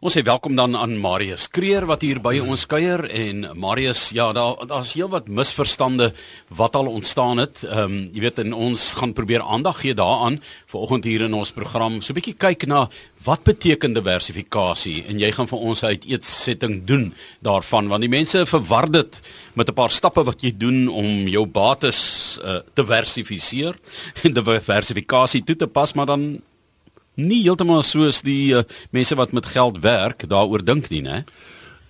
Ons sê welkom dan aan Marius Kreer wat hier by ons kuier en Marius ja daar daar's heelwat misverstande wat al ontstaan het. Ehm um, jy weet en ons gaan probeer aandag gee daaraan vanoggend hier in ons program. So 'n bietjie kyk na wat beteken diversifikasie en jy gaan vir ons 'n uitsetting doen daarvan want die mense verwar dit met 'n paar stappe wat jy doen om jou bates uh, te diversifiseer en diversifikasie toe te pas maar dan nie heeltemal soos die uh, mense wat met geld werk daaroor dink nie, né?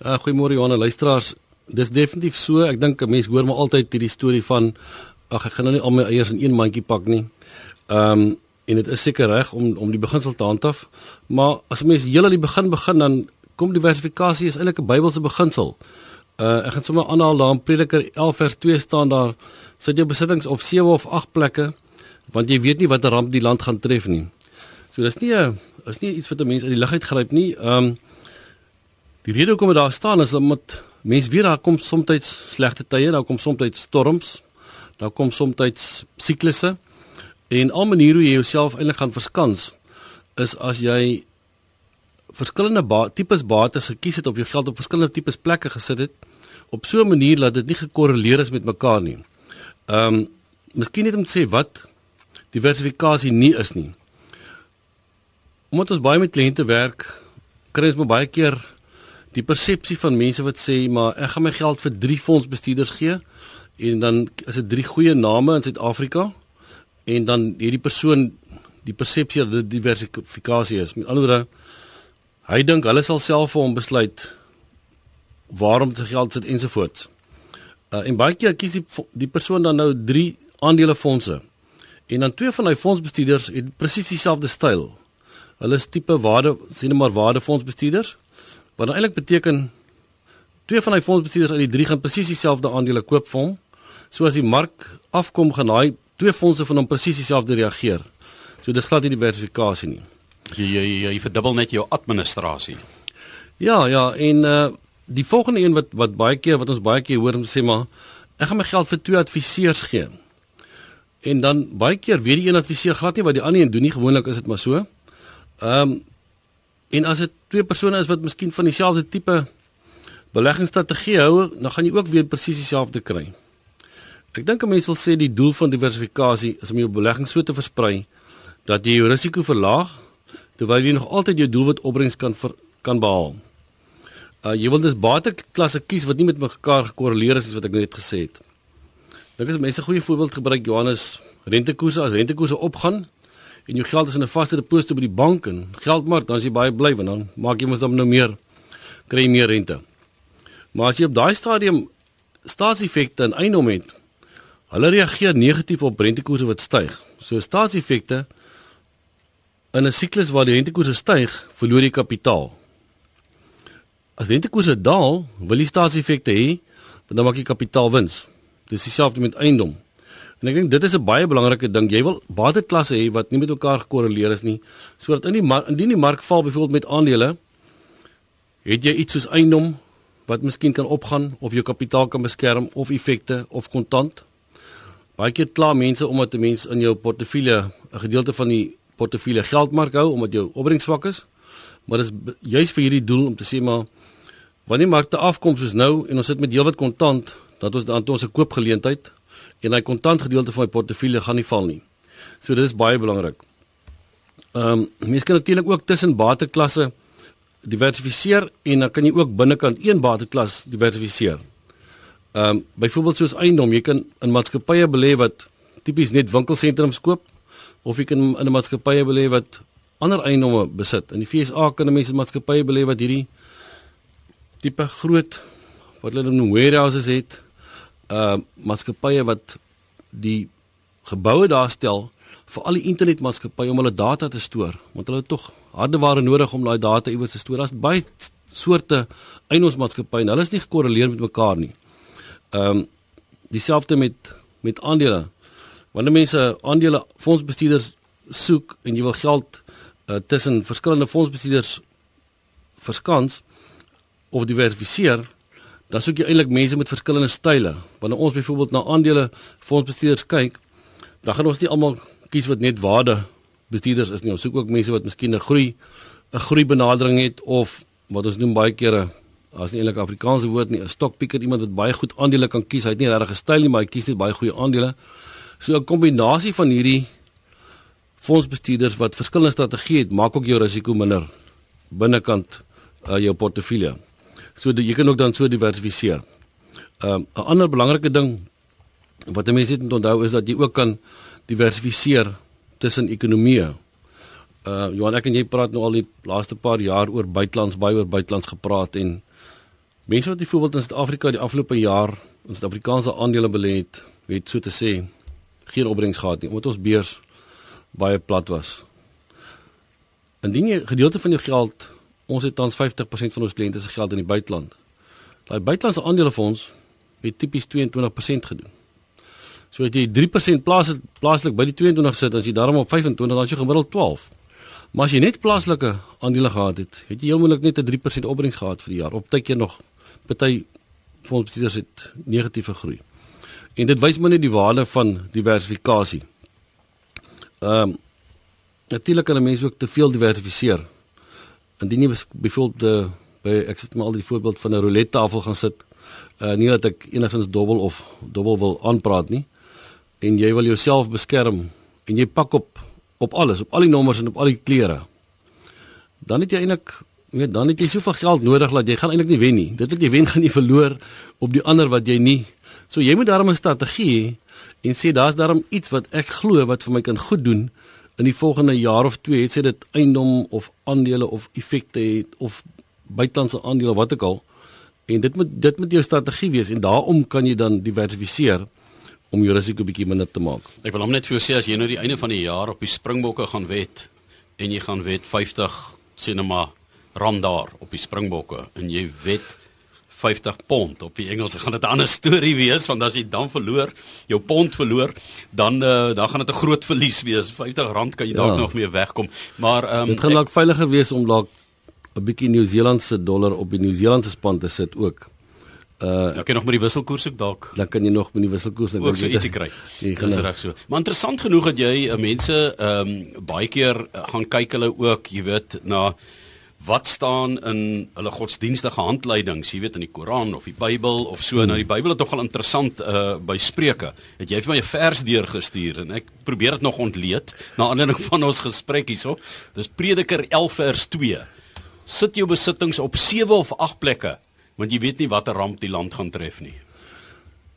Uh, Goeiemôre Johan, luisteraars. Dis definitief so. Ek dink 'n mens hoor maar altyd hierdie storie van ag ek gaan nou nie al my eiers in een mandjie pak nie. Ehm um, en dit is seker reg om om die beginsel te handhaaf, maar as 'n mens heel aan die begin begin dan kom diversifikasie is eintlik 'n Bybelse beginsel. Uh ek gaan sommer aanhaal daar in Prediker 11 vers 2 staan daar sit jou besittings of 7 of 8 plekke want jy weet nie watter ramp die land gaan tref nie. So dis nie 'n is nie iets wat 'n mens uit die lug uit gryp nie. Ehm um, die rede hoekom dit daar staan is omdat mense weet daar kom soms slegte tye, daar kom soms storms, daar kom soms siklusse en al maniere hoe jy jouself eintlik gaan verskans is as jy verskillende ba tipes bates gekies het op jou geld op verskillende tipes plekke gesit het op so 'n manier dat dit nie gekorreleer is met mekaar nie. Ehm um, miskien net om te sê wat diversifikasie nie is nie omdat ons baie met kliënte werk, kry ons baie keer die persepsie van mense wat sê maar ek gaan my geld vir drie fondsbestuurders gee en dan is dit drie goeie name in Suid-Afrika en dan hierdie persoon die persepsie dat dit diversifikasie is. Met ander woorde, hy dink hulle sal self vir hom besluit waarom sy geld sit ensovoorts. Uh, en baie keer kies die, die persoon dan nou drie aandelefondse. En dan twee van hy fondsbestuurders het presies dieselfde styl. Hulle is tipe waarde sien maar waardefondsbestuurders. Wat nou eintlik beteken twee van hy fondsbestuurders uit die drie gaan presies dieselfde aandele koop vir hom. So as die mark afkom gaan daai twee fondse van hom presies dieselfde reageer. So dis glad nie diversifikasie nie. Jy jy jy verdubbel net jou administrasie. Ja, ja, en uh die volgende een wat wat baie keer wat ons baie keer hoor om sê maar ek gaan my geld vir twee adviseurs gee. En dan baie keer weet die een adviseur glad nie wat die ander een doen nie, gewoonlik is dit maar so. Ehm um, en as dit twee persone is wat miskien van dieselfde tipe beleggingsstrategie hou, dan gaan jy ook weer presies dieselfde kry. Ek dink 'n mens wil sê die doel van diversifikasie is om jou belegging so te versprei dat jy jou risiko verlaag terwyl jy nog altyd jou doelwit opbrengs kan ver, kan behaal. Uh jy wil dus bateklasse kies wat nie met mekaar gekorreleer is wat ek net gesê het. Dink as mense 'n goeie voorbeeld gebruik Johannes rentekoerse as rentekoerse opgaan en jou geld is in 'n vaste deposito by die bank en geldmark, dan is jy baie bly want dan maak jy mos dan nou meer kry meer rente. Maar as jy op daai stadium staatseffekte in eiendom het, hulle reageer negatief op rentekoerse wat styg. So staatseffekte in 'n siklus waar die rentekoerse styg, verloor jy kapitaal. As rentekoerse daal, wil jy staatseffekte hê, dan maak jy kapitaalwins. Dis dieselfde met eiendom. En ek dink dit is 'n baie belangrike ding. Jy wil bateklasse hê wat nie met mekaar gekorreleer is nie, sodat in die indien die mark val byvoorbeeld met aandele, het jy iets soos eiendom wat miskien kan opgaan of jou kapitaal kan beskerm of effekte of kontant. Baie keer kla mense omdat 'n mens in jou portefeulje 'n gedeelte van die portefeulje geldmark hou omdat jou opbrengs swak is. Maar dit is juis vir hierdie doel om te sê maar wanneer markte afkom soos nou en ons sit met heelwat kontant, dat ons dan ons 'n koopgeleentheid en hy kontant gedeelte van my portefeulje gaan nie val nie. So dit is baie belangrik. Ehm um, mens kan natuurlik ook tussen bateklasse diversifiseer en dan kan jy ook binnekant een bateklas diversifiseer. Ehm um, byvoorbeeld soos eiendom, jy kan in maatskappye belê wat tipies net winkelsentrums koop of jy kan in 'n maatskappye belê wat ander eiendomme besit. In die FSA kan mense maatskappye belê wat hierdie tipe groot wat hulle noem warehouses het uh maatskappye wat die geboue daar stel vir al die internetmaatskappye om hulle data te stoor want hulle het tog hardeware nodig om daai data iewers te stoor. Daar's baie soorte eiendomsmaatskappye en hulle is nie gekorreleer met mekaar nie. Ehm um, dieselfde met met aandele. Wanneer mense aandele fondsbestuurders soek en jy wil geld uh, tussen verskillende fondsbestuurders verskans of diversifiseer, dan soek jy eintlik mense met verskillende style. Wanneer ons byvoorbeeld na aandele fondsbestuurders kyk, dan gaan ons nie almal kies wat net waarde bestuurders is nie. Ons soek ook mense wat miskien 'n groei 'n groei benadering het of wat ons noem baie kere as nie eintlik Afrikaanse woord nie, 'n stockpicker, iemand wat baie goed aandele kan kies. Hy het nie regtig 'n styl nie, maar hy kies net baie goeie aandele. So 'n kombinasie van hierdie fondsbestuurders wat verskillende strategieë het, maak ook jou risiko minder binnekant uh, jou portefeulje. So dat jy kan ook dan so diversifiseer. Um, 'n ander belangrike ding wat mense moet onthou is dat jy ook kan diversifiseer tussen ekonomieë. Uh Johan ek en jy praat nou al die laaste paar jaar oor buitelands baie oor buitelands gepraat en mense wat byvoorbeeld in Suid-Afrika die afgelope jaar in Suid-Afrikaanse aandele belê het, het so te sê geen opbrengs gehad nie omdat ons beurs baie plat was. Indien jy gedeelte van jou geld, ons het tans 50% van ons kliënte se geld in die buiteland. Daai buitelandse aandelefonds het tipies 22% gedoen. So as jy 3% plaas plaaslik by die 22 sit, as jy daarom op 25, dan is jy gemiddeld 12. Maar as jy net plaaslike aandele gehad het, het jy heel moontlik net 'n 3% opbrengs gehad vir die jaar. Op tydjie nog party fondsbestuurders het negatiewe groei. En dit wys maar net die waarde van diversifikasie. Ehm um, natuurlik kan 'n mens ook te veel diversifiseer. Indien jy byvoorbeeld by ek sit maar al die voorbeeld van 'n roulette tafel gaan sit, uh nie dat ek enigstens dobbel of dobbel wil aanpraat nie. En jy wil jouself beskerm en jy pak op op alles, op al die nommers en op al die kleure. Dan het jy eintlik weet dan het jy soveel geld nodig dat jy gaan eintlik nie wen nie. Dit wat jy wen gaan jy verloor op die ander wat jy nie. So jy moet daarom 'n strategie hê en sê daar's daarom iets wat ek glo wat vir my kan goed doen in die volgende jaar of twee het sê dit eiendom of aandele of effekte het of buitelandse aandele wat ook al en dit moet dit moet jou strategie wees en daarom kan jy dan diversifiseer om jou risiko bietjie minder te maak. Ek wil hom net vir jou sê as jy nou die einde van die jaar op die Springbokke gaan wet en jy gaan wet 50 sê net maar rand daar op die Springbokke en jy wet 50 pond op die Engels gaan dit 'n ander storie wees want as jy dan verloor, jou pond verloor, dan uh, dan gaan dit 'n groot verlies wees. 50 rand kan jy dalk ja. nog meer wegkom. Maar ehm um, dit gaan dalk veiliger wees om dalk 'n bietjie Nieu-Seelandse dollar op die Nieu-Seelandse span te sit ook. Uh ja, kan nog met die wisselkoers ook dalk. Dan kan jy nog met die wisselkoers ook so ietsie kry. Dis reg so. Maar interessant genoeg dat jy uh, mense ehm um, baie keer uh, gaan kyk hulle ook, jy weet, na wat staan in hulle godsdienstige handleidings, jy weet in die Koran of die Bybel of so. Nou die Bybel is nogal interessant uh by Spreuke. Het jy vir my 'n vers deurgestuur en ek probeer dit nog ontleed na aanleiding van ons gesprek hierso. Dis Prediker 11 vers 2. Sit jou besittings op 7 of 8 plekke, want jy weet nie watter ramp die land gaan tref nie.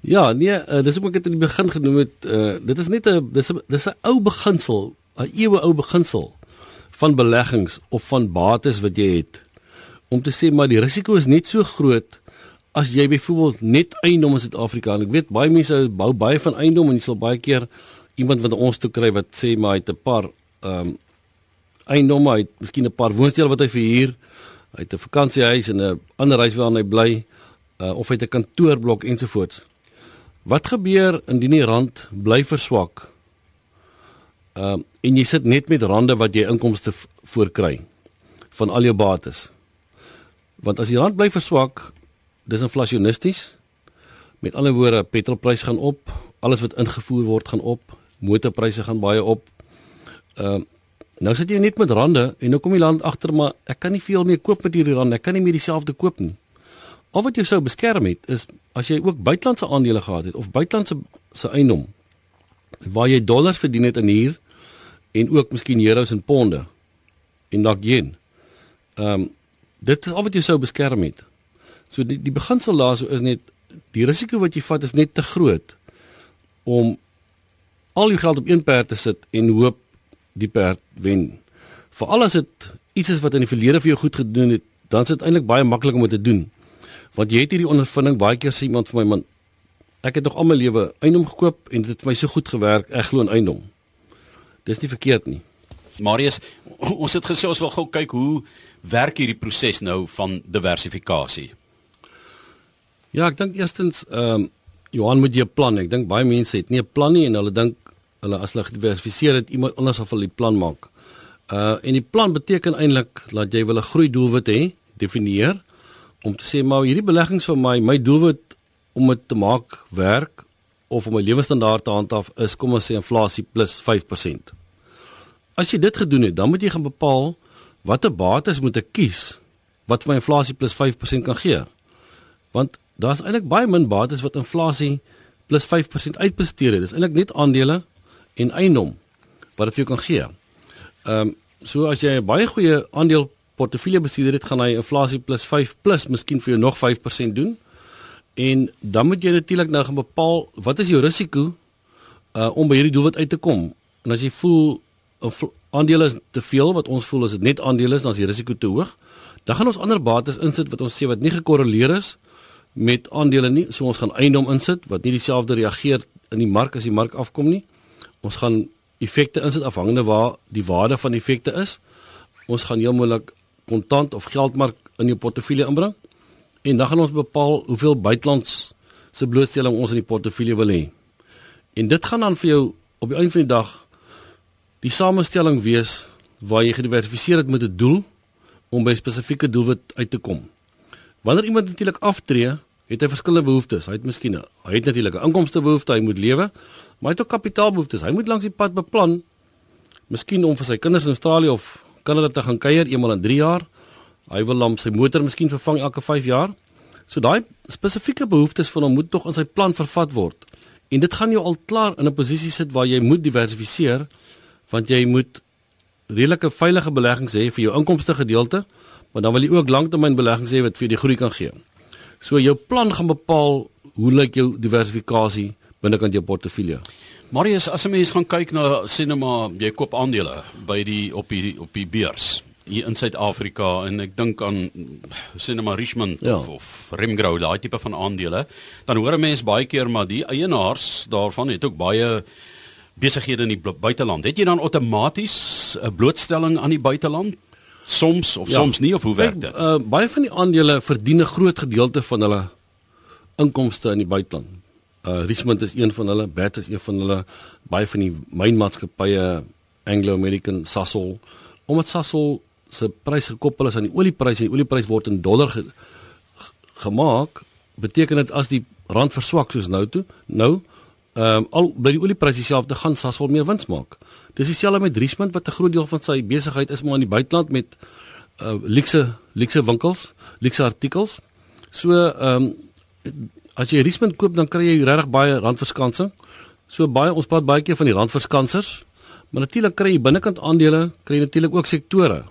Ja, nee, uh, dis ook ek het in die begin genoem het, uh dit is net 'n dis 'n dis 'n ou beginsel, 'n eeue ou beginsel van beleggings of van bates wat jy het om te sê maar die risiko is net so groot as jy byvoorbeeld net eiendom in Suid-Afrika en ek weet baie mense bou baie van eiendom en jy sal baie keer iemand wat ons toe kry wat sê maar hy het 'n paar ehm um, eiendomme, hy het miskien 'n paar woonstelle wat hy verhuur, hy het 'n vakansiehuis en 'n ander huis waar hy bly uh, of hy het 'n kantoorblok ensovoorts. Wat gebeur indien die rand bly verswak? Ehm uh, en jy sit net met rande wat jy inkomste voorkry van al jou bates. Want as die rand bly verswak, dis inflasionisties. Met ander woorde, petrolprys gaan op, alles wat ingevoer word gaan op, motorpryse gaan baie op. Ehm uh, nou sit jy net met rande en nou kom die land agter maar ek kan nie veel meer koop met hierdie rande, ek kan nie meer dieselfde koop nie. Al wat jy sou beskerm het is as jy ook buitelandse aandele gehad het of buitelandse se eiendom waar jy dollars verdien het in hier en ook miskien euros en ponde en dalk yen. Ehm um, dit is al wat jy sou beskerm het. So die die beginsel daarso is net die risiko wat jy vat is net te groot om al jou geld op een perd te sit en hoop die perd wen. Veral as dit iets is wat in die verlede vir jou goed gedoen het, dan is dit eintlik baie maklik om dit te doen. Want jy het hierdie ondervinding baie keer sê iemand vir my man ek het nog al my lewe eiendom gekoop en dit het my so goed gewerk, ek glo in eiendom. Dis nie verkeerd nie. Marius, ons het gesê ons wil gou kyk hoe werk hierdie proses nou van diversifikasie. Ja, ek dink eerstens ehm um, Johan moet jy 'n plan. Ek dink baie mense het nie 'n plan nie en hulle dink hulle as hulle gediversifiseer het iemand anders of hulle die plan maak. Uh en die plan beteken eintlik dat jy wil 'n groei doelwit hê, definieer om te sê maar hierdie beleggings vir my, my doelwit om dit te maak werk of om 'n lewenstandaard te handhaaf is kom ons sê inflasie plus 5%. As jy dit gedoen het, dan moet jy gaan bepaal watter bates moet ek kies wat vir my inflasie plus 5% kan gee. Want daar's eintlik baie min bates wat inflasie plus 5% uitbesteed het. Dis eintlik net aandele en eiendom wat dit vir jou kan gee. Ehm um, so as jy 'n baie goeie aandeel portefeulje bestuurder het, gaan hy inflasie plus 5 plus miskien vir jou nog 5% doen. En dan moet jy natuurlik nou gaan bepaal wat is jou risiko uh om by hierdie doelwit uit te kom. En as jy voel 'n aandeel is te veel wat ons voel as dit net aandele is, dan is die risiko te hoog. Dan gaan ons ander bates insit wat ons sê wat nie gekorreleer is met aandele nie. So ons gaan eiendom insit wat nie dieselfde reageer in die mark as die mark afkom nie. Ons gaan effekte insit afhangende waar die waarde van effekte is. Ons gaan heel moontlik kontant of geldmark in jou portefeulje inbring. En dan gaan ons bepaal hoeveel buitelands se blootstelling ons in die portefeulje wil hê. En dit gaan dan vir jou op die einde van die dag die samestelling wees waar jy gediversifiseer het met 'n doel om by 'n spesifieke doelwit uit te kom. Wanneer iemand natuurlik aftree, het hy verskillende behoeftes. Hy het miskien hy het natuurlik 'n inkomstebehoefte, hy moet lewe, maar hy het ook kapitaalbehoeftes. Hy moet langs die pad beplan miskien om vir sy kinders in Australië of Kanada te gaan kuier eenmal in 3 jaar. Hy wil hom sy motor miskien vervang elke 5 jaar. So daai spesifieke behoeftes van hom moet tog in sy plan vervat word. En dit gaan jou al klaar in 'n posisie sit waar jy moet diversifiseer want jy moet redelike veilige beleggings hê vir jou inkomste gedeelte, maar dan wil jy ook langtermynbeleggings hê wat vir die groei kan gee. So jou plan gaan bepaal hoe lyk jou diversifikasie binnekant jou portefeulje. Marius, as 'n mens gaan kyk na sinema, jy koop aandele by die op die op die beurs hier in Suid-Afrika en ek dink aan Cinema Richmond ja. of, of Remgrow, daai tipe van aandele, dan hoor 'n mens baie keer maar die eienaars daarvan het ook baie besighede in die buiteland. Het jy dan outomaties 'n blootstelling aan die buiteland? Soms of ja, soms nie of hoe werk dit? Uh, baie van die aandele verdien 'n groot gedeelte van hulle inkomste in die buiteland. Uh Richmond is een van hulle, Bat is een van hulle, baie van die mynmaatskappye Anglo American Sasol, omdat Sasol se prys gekoppel is aan die oliepryse en die oliepryse word in dollar ge, gemaak, beteken dit as die rand verswak soos nou toe, nou ehm um, al by die oliepryse dieselfde gaan Sasol meer wins maak. Dis dieselfde met Richmond wat 'n groot deel van sy besigheid is maar in die buiteland met uh luxe luxe winkels, luxe artikels. So ehm um, as jy Richmond koop dan kry jy regtig baie randverskansing. So baie ons praat baie keer van die randverskansers. Maar natuurlik kry jy binnekant aandele, kry jy natuurlik ook sektore.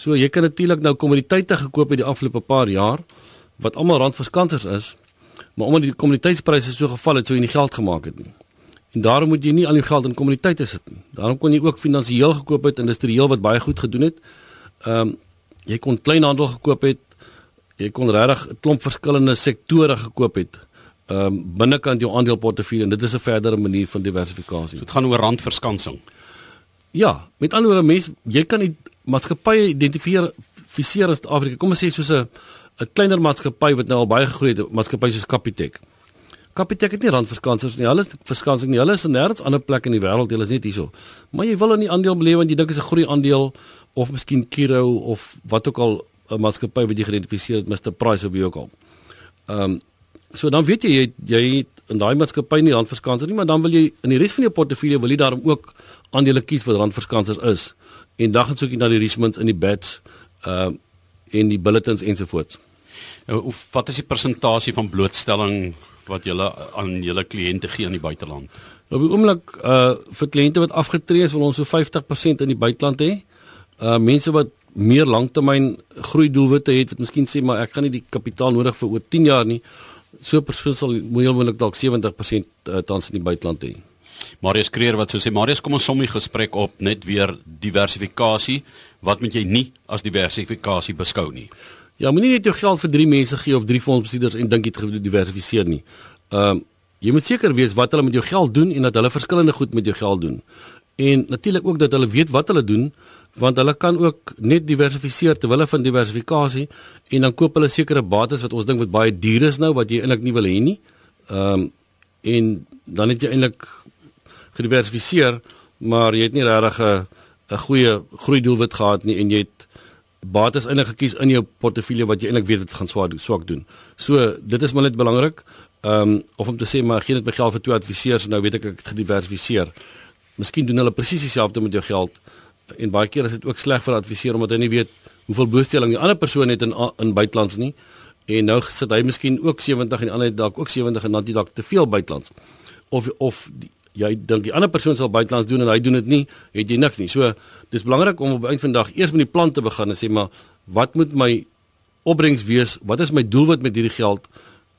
So jy kan natuurlik nou kommoditeite gekoop het die afgelope paar jaar wat almal randverskansers is. Maar omdat die kommoditeitspryse so geval het, sou jy nie geld gemaak het nie. En daarom moet jy nie al jou geld in kommoditeite sit nie. Daarom kon jy ook finansiëel gekoop het, industrieel wat baie goed gedoen het. Ehm um, jy kon kleinhandel gekoop het. Jy kon regtig 'n klomp verskillende sektore gekoop het. Ehm um, binnekant jou aandeleportefeulje en dit is 'n verdere manier van diversifikasie. So dit gaan oor randverskansing. Ja, met ander woorde mense, jy kan die maatskappye identifiseer in Suid-Afrika. Kom ons sê soos 'n 'n kleiner maatskappy wat nou al baie gegroei het, maatskappy soos Capitec. Capitec het nie randverskansers nie. Hulle is verskansing nie. Hulle is nêrens ander plek in die wêreld. Hulle is net hierso. Maar jy wil in die aandeel beleef want jy dink dit is 'n groei aandeel of miskien Kiro of wat ook al 'n maatskappy wat jy geïdentifiseer het Mr Price of wie ook al. Ehm um, so dan weet jy jy, jy in daai maatskappy nie randverskansers nie, maar dan wil jy in die res van jou portefeulje wil jy daarom ook aandele kies wat randverskansers is. En dan gaan soek jy na die Richmonds in die bets ehm uh, en die bulletins ensovoorts. Nou, wat is die persentasie van blootstelling wat julle aan julle kliënte gee in die buiteland? Nou, op die oomblik uh vir kliënte wat afgetree is, wil ons so 50% in die buiteland hê. Uh mense wat meer langtermyn groei doelwitte het, wat miskien sê maar ek gaan nie die kapitaal nodig vir oor 10 jaar nie. So persoon sal moontlik dalk 70% uh, tans in die buiteland hê. Marius Kreer wat so sê Marius kom ons som die gesprek op net weer diversifikasie. Wat moet jy nie as diversifikasie beskou nie? Ja, moenie net jou geld vir drie mense gee of drie fondsbestuurders en dink jy het gediversifiseer nie. Ehm um, jy moet seker wees wat hulle met jou geld doen en dat hulle verskillende goed met jou geld doen. En natuurlik ook dat hulle weet wat hulle doen want hulle kan ook net diversifiseer terwyl hulle van diversifikasie en dan koop hulle sekere bates wat ons dink wat baie duur is nou wat jy eintlik nie wil hê nie. Ehm um, en dan het jy eintlik gediversifiseer maar jy het nie regtig 'n 'n goeie groei doelwit gehad nie en jy het bates eintlik gekies in jou portefeulje wat jy eintlik weet dit gaan swak swak doen. So dit is maar net belangrik. Ehm um, of om te sê maar geen net my geld vir twee adviseurs nou weet ek ek het gediversifiseer. Miskien doen hulle presies dieselfde met jou geld en baie keer is dit ook sleg vir adviseur omdat hy nie weet hoeveel blootstelling die ander persoon het in in buitelands nie. En nou sit hy miskien ook 70 en die ander het dalk ook 70 en dan dit dalk te veel buitelands. Of of die, jy dink die ander persoon sal buitelands doen en hy doen dit nie, het jy niks nie. So dis belangrik om op eind van dag eers met die plan te begin en sê maar wat moet my opbrengs wees? Wat is my doelwit met hierdie geld?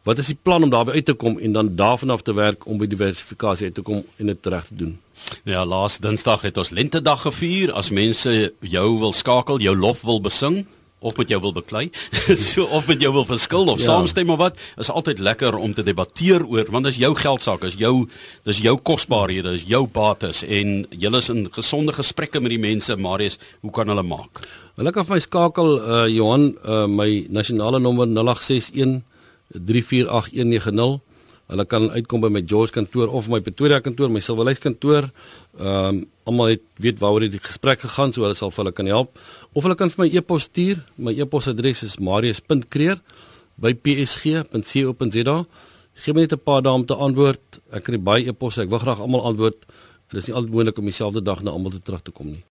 Wat is die plan om daarby uit te kom en dan daarvan af te werk om by diversifikasie uit te kom en dit reg te doen? Ja, laas Dinsdag het ons lentedag gevier. As mense jou wil skakel, jou lof wil besing, of met jou wil beklei, so of met jou wil verskil of ja. saamstem of wat, is altyd lekker om te debatteer oor want dit is jou geldsaak, is jou dis jou kosbarehede, is jou bates en julle is in gesonde gesprekke met die mense, Marius, hoe kan hulle maak? Hulle kan vir my skakel uh Johan, uh my nasionale nommer 0861 348190 Hulle kan uitkom by my George kantoor of my Pretoria kantoor, my Silverlake kantoor. Ehm um, almal het weet waaroor die gesprek gegaan, so hulle sal vir hulle kan help. Of hulle kan vir my e-pos stuur. My e-posadres is marius.kreer@psg.co.za. Gee my net 'n paar dae om te antwoord. Ek nie baie e-posse, ek wil graag almal antwoord. Dit is nie altyd moontlik om dieselfde dag na almal te terug te kom nie.